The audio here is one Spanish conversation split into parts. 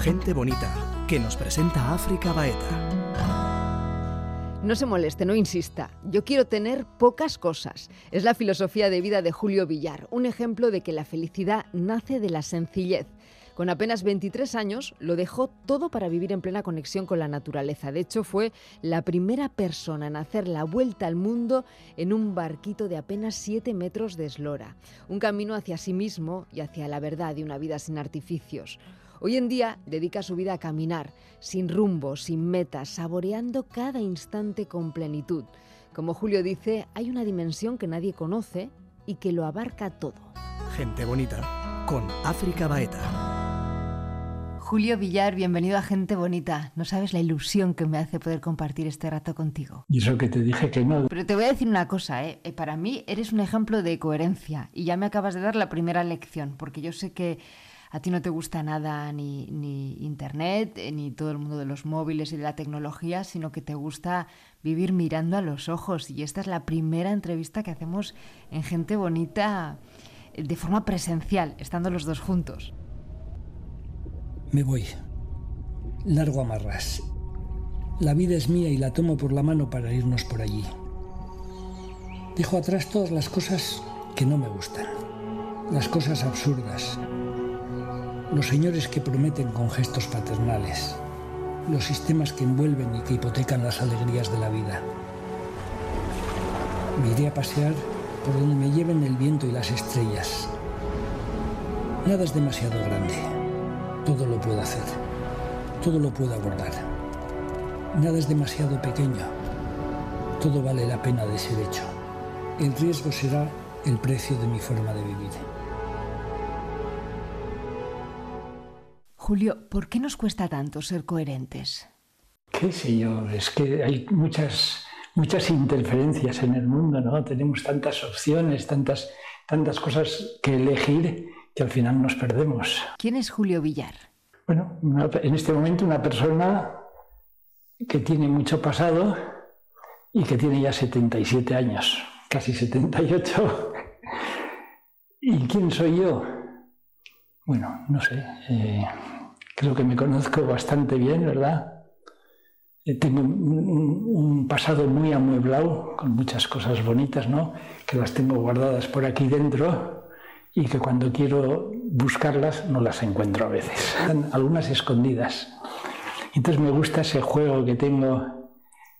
Gente bonita, que nos presenta África Baeta. No se moleste, no insista. Yo quiero tener pocas cosas. Es la filosofía de vida de Julio Villar, un ejemplo de que la felicidad nace de la sencillez. Con apenas 23 años lo dejó todo para vivir en plena conexión con la naturaleza. De hecho, fue la primera persona en hacer la vuelta al mundo en un barquito de apenas 7 metros de eslora. Un camino hacia sí mismo y hacia la verdad de una vida sin artificios. Hoy en día dedica su vida a caminar, sin rumbo, sin metas, saboreando cada instante con plenitud. Como Julio dice, hay una dimensión que nadie conoce y que lo abarca todo. Gente bonita, con África Baeta. Julio Villar, bienvenido a Gente Bonita. No sabes la ilusión que me hace poder compartir este rato contigo. Y eso que te dije que no. Pero te voy a decir una cosa, ¿eh? eh para mí eres un ejemplo de coherencia y ya me acabas de dar la primera lección, porque yo sé que a ti no te gusta nada ni, ni, Internet, eh, ni todo el mundo de los móviles y de la tecnología, sino que te gusta vivir mirando a los ojos. Y esta es la primera entrevista que hacemos en Gente Bonita eh, de forma presencial, estando los dos juntos. Me voy. Largo amarras. La vida es mía y la tomo por la mano para irnos por allí. Dejo atrás todas las cosas que no me gustan, las cosas absurdas, los señores que prometen con gestos paternales, los sistemas que envuelven y que hipotecan las alegrías de la vida. Me iré a pasear por donde me lleven el viento y las estrellas. Nada es demasiado grande. Todo lo puedo hacer. Todo lo puedo abordar. Nada es demasiado pequeño. Todo vale la pena de ser hecho. El riesgo será el precio de mi forma de vivir. Julio, ¿por qué nos cuesta tanto ser coherentes? Qué sé yo, es que hay muchas, muchas interferencias en el mundo, ¿no? Tenemos tantas opciones, tantas, tantas cosas que elegir que al final nos perdemos. ¿Quién es Julio Villar? Bueno, en este momento una persona que tiene mucho pasado y que tiene ya 77 años, casi 78. ¿Y quién soy yo? Bueno, no sé, eh, creo que me conozco bastante bien, ¿verdad? Eh, tengo un, pasado muy amueblado, con muchas cosas bonitas, ¿no? Que las tengo guardadas por aquí dentro y que cuando quiero buscarlas no las encuentro a veces. Están algunas escondidas. Entonces me gusta ese juego que tengo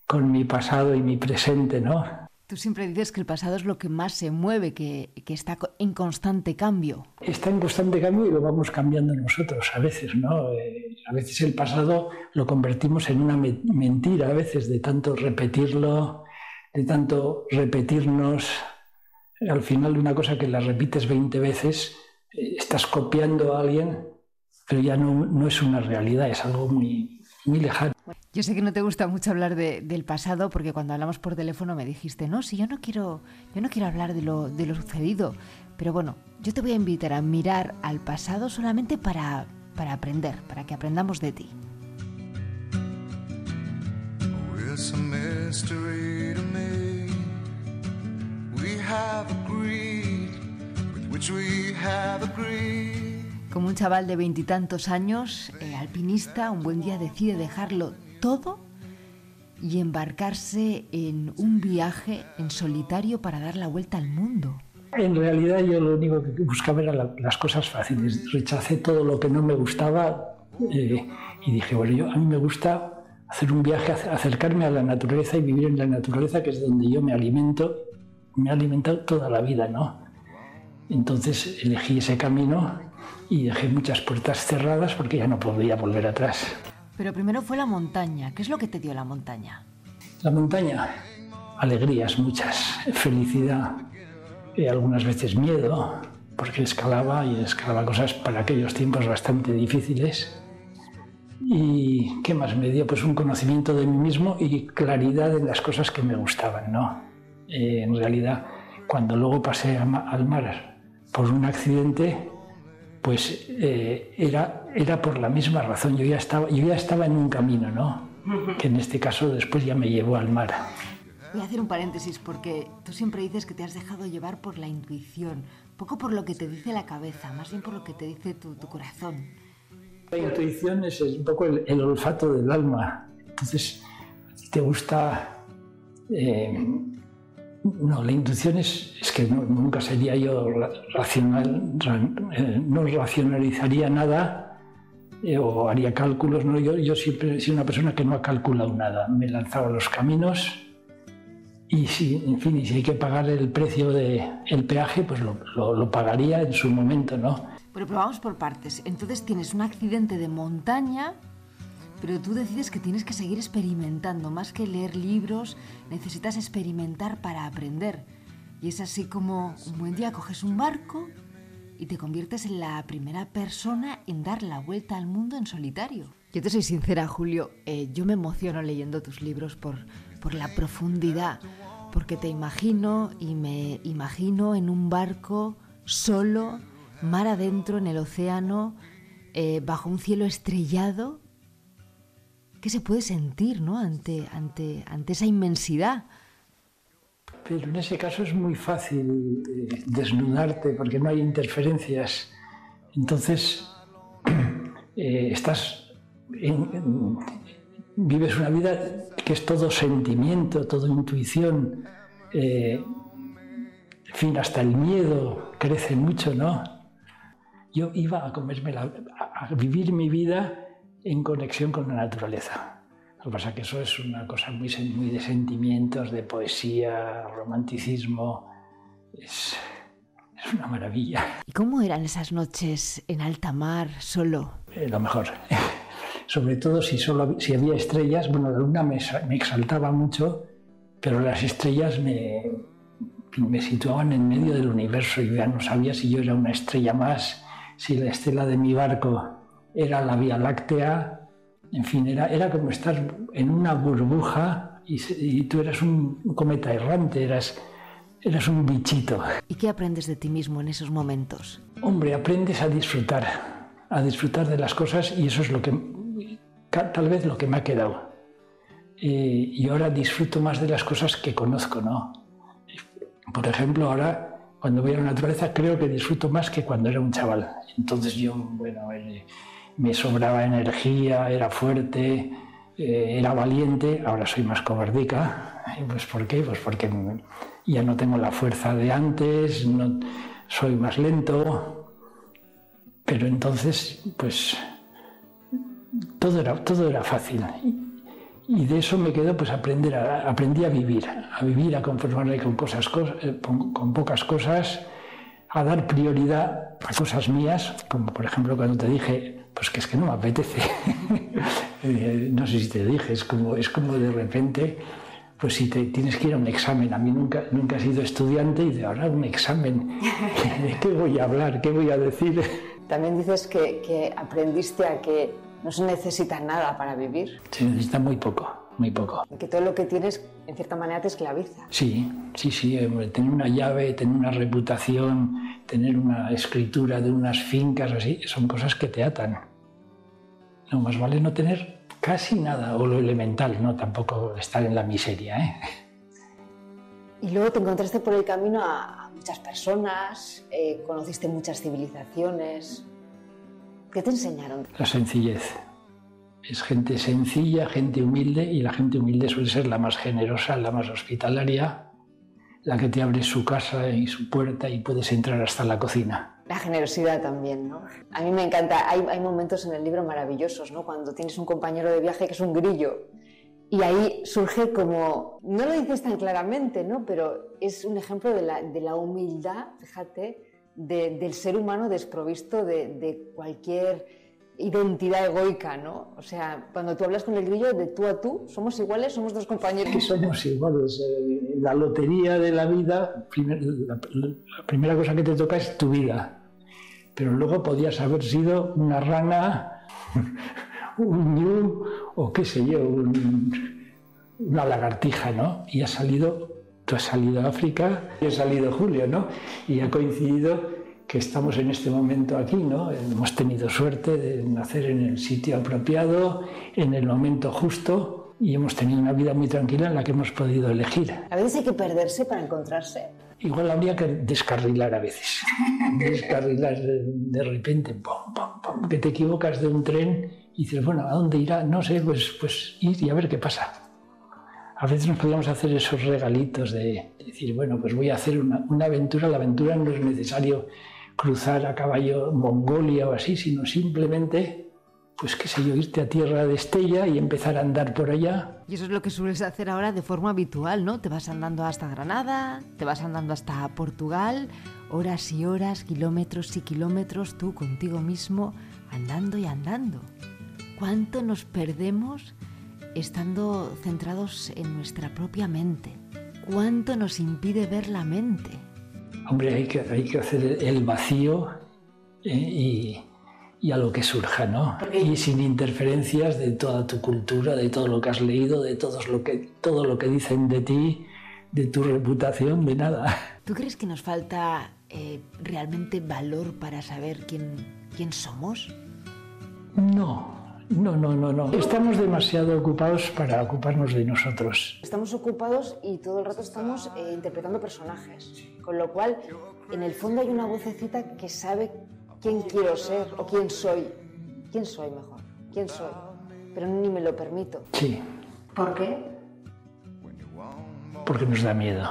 con mi pasado y mi presente, ¿no? Tú siempre dices que el pasado es lo que más se mueve, que, que, está en constante cambio. Está en constante cambio y lo vamos cambiando nosotros a veces, ¿no? Eh, a veces el pasado lo convertimos en una me mentira, a veces de tanto repetirlo, de tanto repetirnos al final una cosa que la repites 20 veces, eh, estás copiando a alguien, pero ya no, no, es una realidad, es algo muy, muy lejano. Yo sé que no te gusta mucho hablar de, del pasado porque cuando hablamos por teléfono me dijiste, no, si yo no quiero, yo no quiero hablar de lo, de lo sucedido, pero bueno, yo te voy a invitar a mirar al pasado solamente para, para aprender, para que aprendamos de ti. Como un chaval de veintitantos años, eh, alpinista, un buen día decide dejarlo todo y embarcarse en un viaje en solitario para dar la vuelta al mundo. En realidad yo lo único que buscaba eran las cosas fáciles. Rechacé todo lo que no me gustaba eh, y dije, bueno, yo, a mí me gusta hacer un viaje, acercarme a la naturaleza y vivir en la naturaleza, que es donde yo me alimento me ha alimentado toda la vida, ¿no? Entonces elegí ese camino y dejé muchas puertas cerradas porque ya no podía volver atrás. Pero primero fue la montaña. ¿Qué es lo que te dio la montaña? La montaña, alegrías muchas, felicidad, y algunas veces miedo, porque escalaba y escalaba cosas para aquellos tiempos bastante difíciles. ¿Y qué más me dio? Pues un conocimiento de mí mismo y claridad en las cosas que me gustaban, ¿no? Eh, en realidad, cuando luego pasé al mar por un accidente, pues eh, era, era por la misma razón. Yo ya, estaba, yo ya estaba en un camino, ¿no? Que en este caso después ya me llevó al mar. Voy a hacer un paréntesis porque tú siempre dices que te has dejado llevar por la intuición, poco por lo que te dice la cabeza, más bien por lo que te dice tu, tu corazón. La intuición es un poco el, olfato del alma. Entonces, te gusta... Eh, no, la intuición es, es que nunca sería yo racional, eh, no racionalizaría nada eh, o haría cálculos. No, yo, yo siempre he sido una persona que no ha calculado nada. Me he lanzado a los caminos y si, en fin, y si hay que pagar el precio del peaje, pues lo, lo, pagaría en su momento, ¿no? Pero, pero vamos por partes. Entonces tienes un accidente de montaña, pero tú decides que tienes que seguir experimentando. Más que leer libros, necesitas experimentar para aprender. Y es así como un buen día coges un barco y te conviertes en la primera persona en dar la vuelta al mundo en solitario. Yo te soy sincera, Julio, eh, yo me emociono leyendo tus libros por, por la profundidad, porque te imagino y me imagino en un barco solo, mar adentro en el océano, eh, bajo un cielo estrellado. ¿Qué se puede sentir ¿no? ante, ante, ante esa inmensidad? Pero en ese caso es muy fácil eh, desnudarte porque no hay interferencias. Entonces, eh, estás vives una vida que es todo sentimiento, todo intuición. Eh, en fin, hasta el miedo crece mucho, ¿no? Yo iba a comerme a vivir mi vida en conexión con la naturaleza. Lo que pasa es que eso es una cosa muy, muy de sentimientos, de poesía, romanticismo. Es, es, una maravilla. ¿Y cómo eran esas noches en alta mar, solo? Eh, lo mejor. Sobre todo si, solo, si había estrellas. Bueno, la luna me, me exaltaba mucho, pero las estrellas me, me situaban en medio del universo. y ya no sabía si yo era una estrella más, si la estela de mi barco era la Vía Láctea en fin, era, era como estar en una burbuja y, tú eras un, cometa errante, eras, eras un bichito. ¿Y qué aprendes de ti mismo en esos momentos? Hombre, aprendes a disfrutar, a disfrutar de las cosas y eso es lo que, tal vez lo que me ha quedado. y ahora disfruto más de las cosas que conozco, ¿no? Por ejemplo, ahora cuando voy a la naturaleza creo que disfruto más que cuando era un chaval. Entonces yo, bueno, eh, me sobraba energía, era fuerte, eh, era valiente, ahora soy más cobardica. Pues ¿Por qué? Pues porque ya no tengo la fuerza de antes, no, soy más lento, pero entonces pues todo era, todo era fácil. Y de eso me quedó pues aprender a, aprendí a vivir, a vivir, a conformarme con, cosas, eh, con pocas cosas, a dar prioridad a cosas mías, como por ejemplo cuando te dije pues que es que no me apetece. Eh, no sé si te dije, es como, es como de repente, pues si te tienes que ir a un examen, a mí nunca, nunca he sido estudiante y de ahora un examen, ¿de qué voy a hablar? ¿Qué voy a decir? También dices que, que aprendiste a que no se necesita nada para vivir. Se necesita muy poco, muy poco. Que todo lo que tienes, en cierta manera, te esclaviza. Sí, sí, sí. Tener una llave, tener una reputación, tener una escritura de unas fincas, así, son cosas que te atan. No, más vale no tener casi nada, o lo elemental, no tampoco estar en la miseria. ¿eh? Y luego te encontraste por el camino a, muchas personas, eh, conociste muchas civilizaciones. ¿Qué te enseñaron? La sencillez. Es gente sencilla, gente humilde, y la gente humilde suele ser la más generosa, la más hospitalaria, la que te abre su casa y su puerta y puedes entrar hasta la cocina. La generosidad también, ¿no? A mí me encanta, hay, momentos en el libro maravillosos, ¿no? Cuando tienes un compañero de viaje que es un grillo y ahí surge como, no lo dices tan claramente, ¿no? Pero es un ejemplo de la, humildad, fíjate, del ser humano desprovisto de, de cualquier identidad egoica, ¿no? O sea, cuando tú hablas con el grillo de tú a tú, somos iguales, somos dos compañeros. somos iguales. Eh, la lotería de la vida, la, primera cosa que te toca es tu vida pero luego podías haber sido una rana, un ñu o qué sé yo, una lagartija, ¿no? Y ha salido, tú has salido a África, y ha salido Julio, ¿no? Y ha coincidido que estamos en este momento aquí, ¿no? Hemos tenido suerte de nacer en el sitio apropiado, en el momento justo, y hemos tenido una vida muy tranquila en la que hemos podido elegir. A veces hay que perderse para encontrarse. Igual habría que descarrilar a veces. descarrilar de, repente, pum, pum, pum, que te equivocas de un tren y dices, bueno, ¿a dónde irá? No sé, pues, pues ir y a ver qué pasa. A veces nos podíamos hacer esos regalitos de decir, bueno, pues voy a hacer una, una aventura. La aventura no es necesario cruzar a caballo Mongolia o así, sino simplemente pues qué sé yo, irte a tierra de Estella y empezar a andar por allá. Y eso es lo que sueles hacer ahora de forma habitual, ¿no? Te vas andando hasta Granada, te vas andando hasta Portugal, horas y horas, kilómetros y kilómetros, tú contigo mismo, andando y andando. ¿Cuánto nos perdemos estando centrados en nuestra propia mente? ¿Cuánto nos impide ver la mente? Hombre, hay que, hay que hacer el vacío eh, y y a lo que surja, ¿no? Y sin interferencias de toda tu cultura, de todo lo que has leído, de todo lo que, todo lo que dicen de ti, de tu reputación, de nada. ¿Tú crees que nos falta eh, realmente valor para saber quién, quién somos? No, no, no, no, no. Estamos demasiado ocupados para ocuparnos de nosotros. Estamos ocupados y todo el rato estamos eh, interpretando personajes. Con lo cual, en el fondo hay una vocecita que sabe quién quiero ser o quién soy. ¿Quién soy mejor? ¿Quién soy? Pero ni me lo permito. Sí. ¿Por qué? Porque nos da miedo.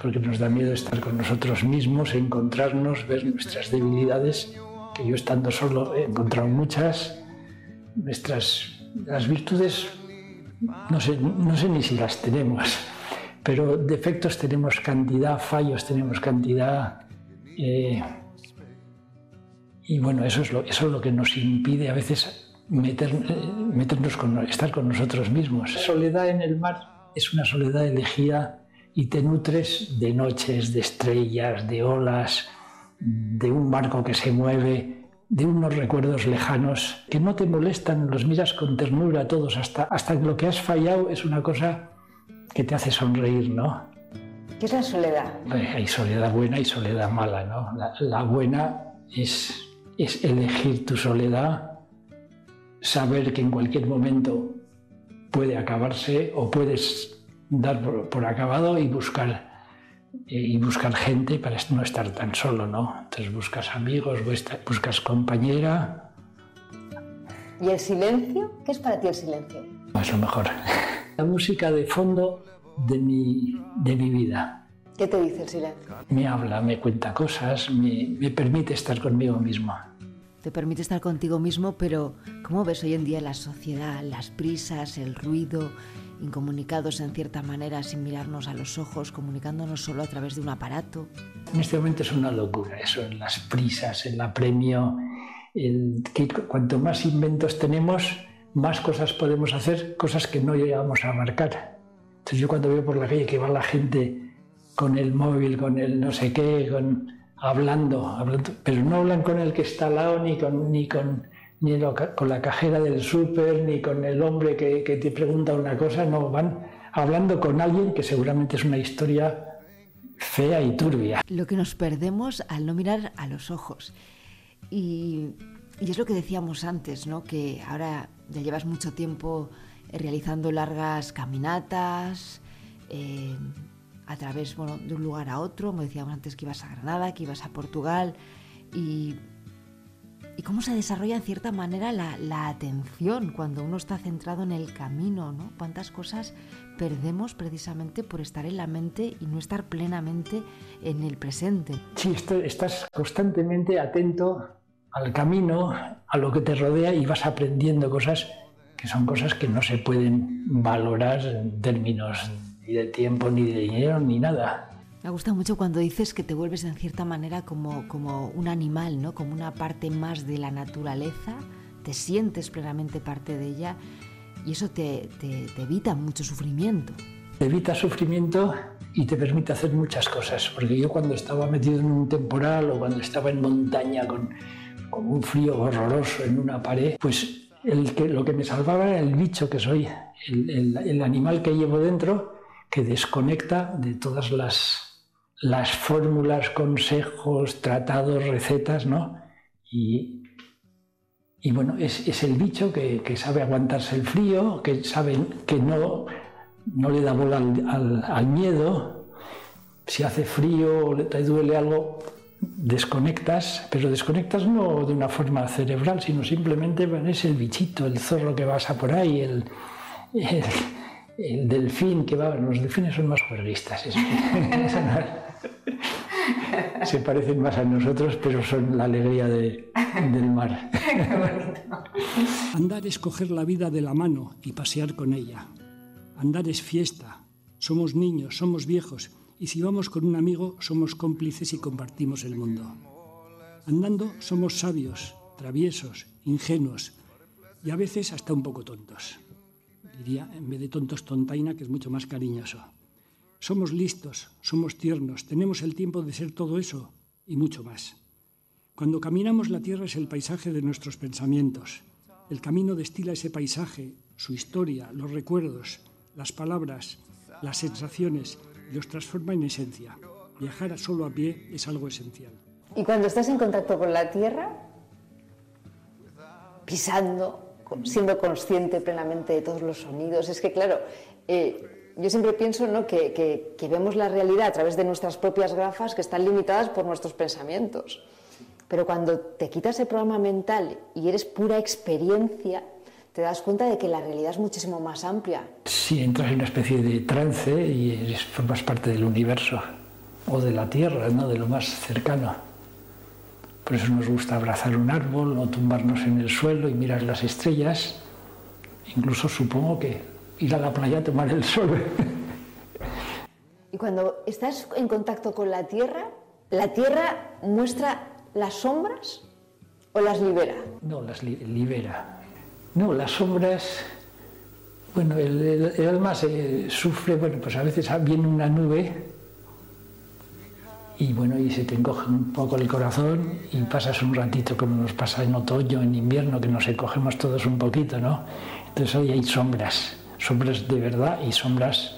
Porque nos da miedo estar con nosotros mismos, encontrarnos, ver nuestras debilidades, que yo estando solo he encontrado muchas. Nuestras las virtudes, no sé, no sé ni si las tenemos, pero defectos tenemos cantidad, fallos tenemos cantidad. Eh, y bueno, eso es lo, eso es lo que nos impide a veces meter, meternos con, estar con nosotros mismos. Soledad en el mar es una soledad elegida y te nutres de noches, de estrellas, de olas, de un barco que se mueve, de unos recuerdos lejanos que no te molestan, los miras con ternura todos, hasta, hasta lo que has fallado es una cosa que te hace sonreír, ¿no? ¿Qué es la soledad? Hay soledad buena y soledad mala, ¿no? la buena es es elegir tu soledad, saber que en cualquier momento puede acabarse o puedes dar por, acabado y buscar eh, y buscar gente para no estar tan solo, ¿no? Entonces buscas amigos, buscas compañera. ¿Y el silencio? ¿Qué es para ti el silencio? Es lo mejor. La música de fondo de mi, de mi vida. ¿Qué te dice el silencio? Me habla, me cuenta cosas, me, me permite estar conmigo mismo. Te permite estar contigo mismo, pero ¿cómo ves hoy en día la sociedad, las prisas, el ruido, incomunicados en cierta manera, sin mirarnos a los ojos, comunicándonos solo a través de un aparato? En este momento es una locura eso, en las prisas, el apremio, el, que cuanto más inventos tenemos, más cosas podemos hacer, cosas que no llegamos a marcar. Entonces yo cuando veo por la calle que va la gente con el móvil, con el no sé qué, con, hablando, hablando, pero no hablan con el que está al lado, ni con, ni con, ni con la cajera del súper, ni con el hombre que, que, te pregunta una cosa, no, van hablando con alguien que seguramente es una historia fea y turbia. Lo que nos perdemos al no mirar a los ojos. Y, y es lo que decíamos antes, ¿no? que ahora ya llevas mucho tiempo realizando largas caminatas, eh, a través bueno, de un lugar a otro, como decíamos antes que ibas a Granada, que ibas a Portugal, y, y cómo se desarrolla en cierta manera la, la, atención cuando uno está centrado en el camino, ¿no? Cuántas cosas perdemos precisamente por estar en la mente y no estar plenamente en el presente. Sí, estás constantemente atento al camino, a lo que te rodea y vas aprendiendo cosas que son cosas que no se pueden valorar en términos ni de tiempo, ni de dinero, ni nada. Me gusta mucho cuando dices que te vuelves en cierta manera como, como un animal, ¿no? como una parte más de la naturaleza, te sientes plenamente parte de ella y eso te, te, te evita mucho sufrimiento. Te evita sufrimiento y te permite hacer muchas cosas, porque yo cuando estaba metido en un temporal o cuando estaba en montaña con, con un frío horroroso en una pared, pues el que, lo que me salvaba era el bicho que soy, el, animal que llevo dentro que desconecta de todas las, las fórmulas, consejos, tratados, recetas, ¿no? Y, y bueno, es, es, el bicho que, que, sabe aguantarse el frío, que sabe que no, no le da bola al, al, al miedo. Si hace frío o te duele algo, desconectas, pero desconectas no de una forma cerebral, sino simplemente es el bichito, el zorro que pasa por ahí, el, el, delfín que va. Los delfines son más juerguistas. se parecen más a nosotros, pero son la alegría del mar. Andar es coger la vida de la mano y pasear con ella. Andar es fiesta. Somos niños, somos viejos y si vamos con un amigo somos cómplices y compartimos el mundo. Andando somos sabios, traviesos, ingenuos y a veces hasta un poco tontos. Diría, en vez de tontos, tontaina, que es mucho más cariñoso. Somos listos, somos tiernos, tenemos el tiempo de ser todo eso y mucho más. Cuando caminamos la tierra es el paisaje de nuestros pensamientos. El camino destila ese paisaje, su historia, los recuerdos, las palabras, las sensaciones los transforma en esencia. Viajar solo a pie es algo esencial. Y cuando estás en contacto con la tierra, pisando, siendo consciente plenamente de todos los sonidos, es que claro, eh, yo siempre pienso ¿no? que, que, vemos la realidad a través de nuestras propias gafas que están limitadas por nuestros pensamientos. Pero cuando te quitas ese programa mental y eres pura experiencia, te das cuenta de que la realidad es muchísimo más amplia. Sí, entras en una especie de trance y formas parte del universo o de la Tierra, ¿no? de lo más cercano. Por eso nos gusta abrazar un árbol o tumbarnos en el suelo y mirar las estrellas. Incluso supongo que ir a la playa a tomar el sol. y cuando estás en contacto con la Tierra, ¿la Tierra muestra las sombras o las libera? No, las libera no, las sombras, bueno, el, alma se sufre, bueno, pues a veces viene una nube y bueno, y se te encoge un poco el corazón y pasas un ratito como nos pasa en otoño, en invierno, que nos encogemos todos un poquito, ¿no? Entonces hoy hay sombras, sombras de verdad y sombras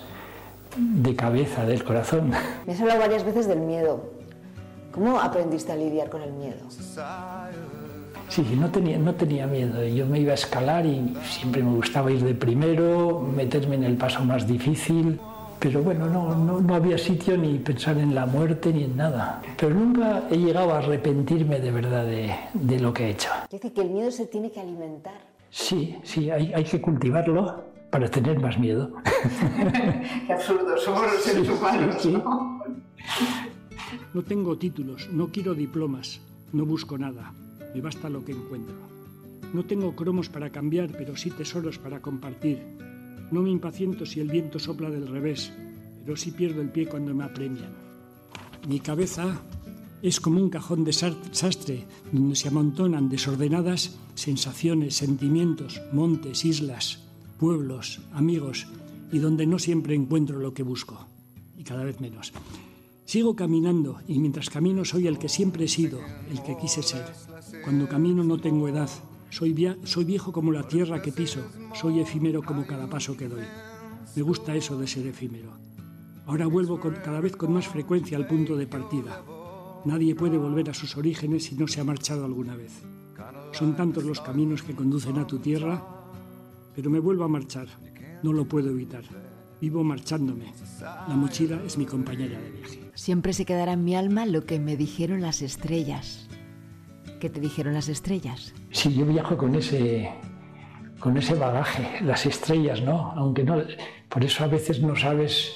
de cabeza, del corazón. Me has hablado varias veces del miedo. ¿Cómo aprendiste a lidiar con el miedo? Sí, no tenía, no tenía miedo. Yo me iba a escalar y siempre me gustaba ir de primero, meterme en el paso más difícil. Pero bueno, no, no, no había sitio ni pensar en la muerte ni en nada. Pero nunca he llegado a arrepentirme de verdad de, de lo que he hecho. Dice que el miedo se tiene que alimentar. Sí, sí, hay, hay que cultivarlo para tener más miedo. Qué absurdo, somos los seres humanos, ¿no? No tengo títulos, no quiero diplomas, no busco nada me basta lo que encuentro. No tengo cromos para cambiar, pero sí tesoros para compartir. No me impaciento si el viento sopla del revés, pero sí pierdo el pie cuando me apremian. Mi cabeza es como un cajón de sastre donde se amontonan desordenadas sensaciones, sentimientos, montes, islas, pueblos, amigos, y donde no siempre encuentro lo que busco, y cada vez menos. Sigo caminando y mientras camino soy el que siempre he sido, el que quise ser. Cuando camino no tengo edad, soy, viejo como la tierra que piso, soy efímero como cada paso que doy. Me gusta eso de ser efímero. Ahora vuelvo cada vez con más frecuencia al punto de partida. Nadie puede volver a sus orígenes si no se ha marchado alguna vez. Son tantos los caminos que conducen a tu tierra, pero me vuelvo a marchar. No lo puedo evitar. Vivo marchándome. La mochila es mi compañera de viaje. Siempre se quedará en mi alma lo que me dijeron las estrellas. ¿Qué te dijeron las estrellas? Sí, yo viajo con ese, con ese bagaje, las estrellas, ¿no? Aunque no, por eso a veces no sabes,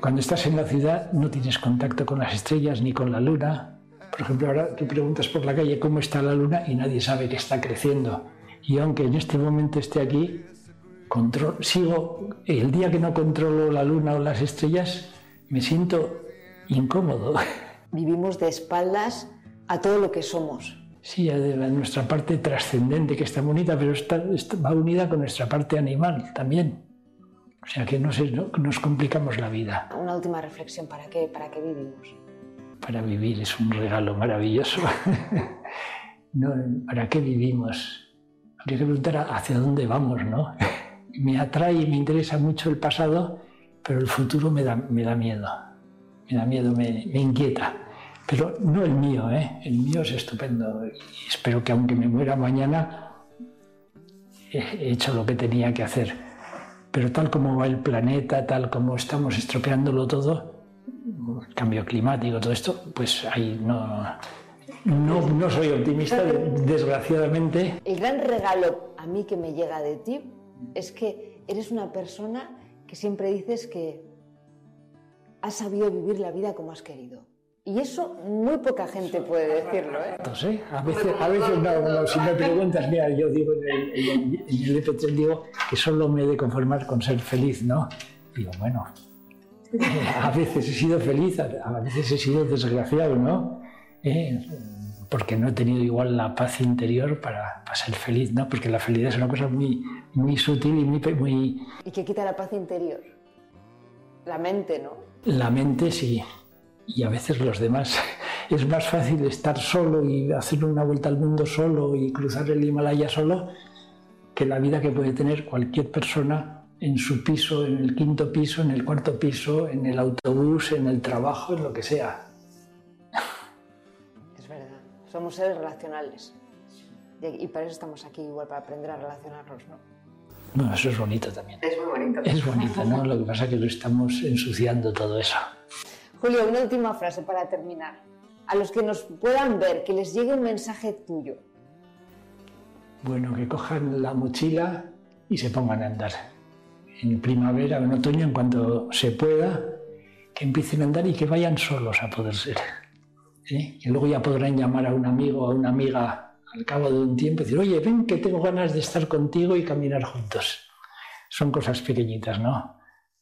cuando estás en la ciudad no tienes contacto con las estrellas ni con la luna. Por ejemplo, ahora tú preguntas por la calle cómo está la luna y nadie sabe que está creciendo. Y aunque en este momento esté aquí, sigo, el día que no controlo la luna o las estrellas, me siento incómodo. Vivimos de espaldas a todo lo que somos. Sí, a nuestra parte trascendente, que está bonita, pero está, va unida con nuestra parte animal también. O sea que no, nos complicamos la vida. Una última reflexión, ¿para qué, ¿para qué vivimos? Para vivir es un regalo maravilloso. no, ¿Para qué vivimos? Habría que preguntar hacia dónde vamos, ¿no? me atrae y me interesa mucho el pasado, pero el futuro me da, me da miedo. Me da miedo, me, me inquieta. Pero no el mío, ¿eh? El mío es estupendo. Espero que aunque me muera mañana, he hecho lo que tenía que hacer. Pero tal como va el planeta, tal como estamos estropeándolo todo, cambio climático, todo esto, pues ahí no, no, no soy optimista, desgraciadamente. El gran regalo a mí que me llega de ti es que eres una persona que siempre dices que has sabido vivir la vida como has querido. Y eso muy poca gente puede decirlo. ¿eh? No sé, a veces, a veces no, si me preguntas, mira, yo digo en el, en el EP3 digo que solo me he de conformar con ser feliz, ¿no? Digo, bueno, a veces he sido feliz, a veces he sido desgraciado, ¿no? Eh, porque no he tenido igual la paz interior para, para, ser feliz, ¿no? Porque la felicidad es una cosa muy, muy sutil y muy, muy... ¿Y qué quita la paz interior? La mente, ¿no? La mente sí, y a veces los demás. Es más fácil estar solo y hacer una vuelta al mundo solo y cruzar el Himalaya solo que la vida que puede tener cualquier persona en su piso, en el quinto piso, en el cuarto piso, en el autobús, en el trabajo, en lo que sea. Es verdad, somos seres relacionales. Y para eso estamos aquí, igual, para aprender a relacionarnos, ¿no? Bueno, eso es bonito también. Es muy bonito. Es bonito, ¿no? Lo que pasa es que lo estamos ensuciando todo eso. Julio, una última frase para terminar. A los que nos puedan ver, que les llegue un mensaje tuyo. Bueno, que cojan la mochila y se pongan a andar. En primavera o en otoño, en cuanto se pueda, que empiecen a andar y que vayan solos a poder ser. ¿Eh? Que luego ya podrán llamar a un amigo o a una amiga al cabo de un tiempo y decir, oye, ven que tengo ganas de estar contigo y caminar juntos. Son cosas pequeñitas, ¿no?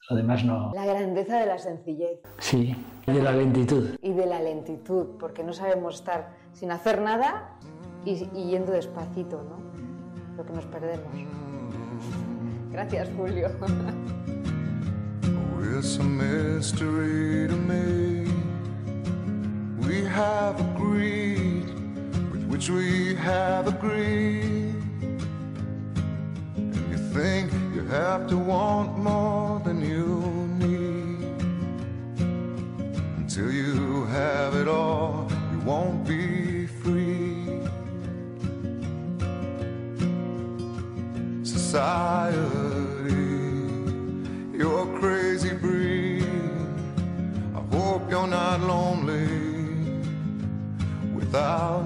Lo demás no. La grandeza de la sencillez. Sí, y de la lentitud. Y de la lentitud, porque no sabemos estar sin hacer nada y, y yendo despacito, ¿no? Lo que nos perdemos. Gracias, Julio. It's a mystery to me. We have agreed with which we have agreed. Have to want more than you need. Until you have it all, you won't be free. Society, you're a crazy breed. I hope you're not lonely without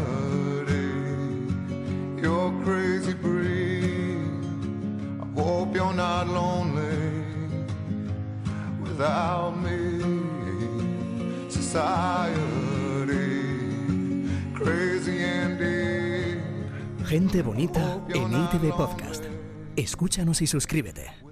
without me. Society, crazy indeed. Gente bonita en ITV Podcast. Escúchanos y suscríbete.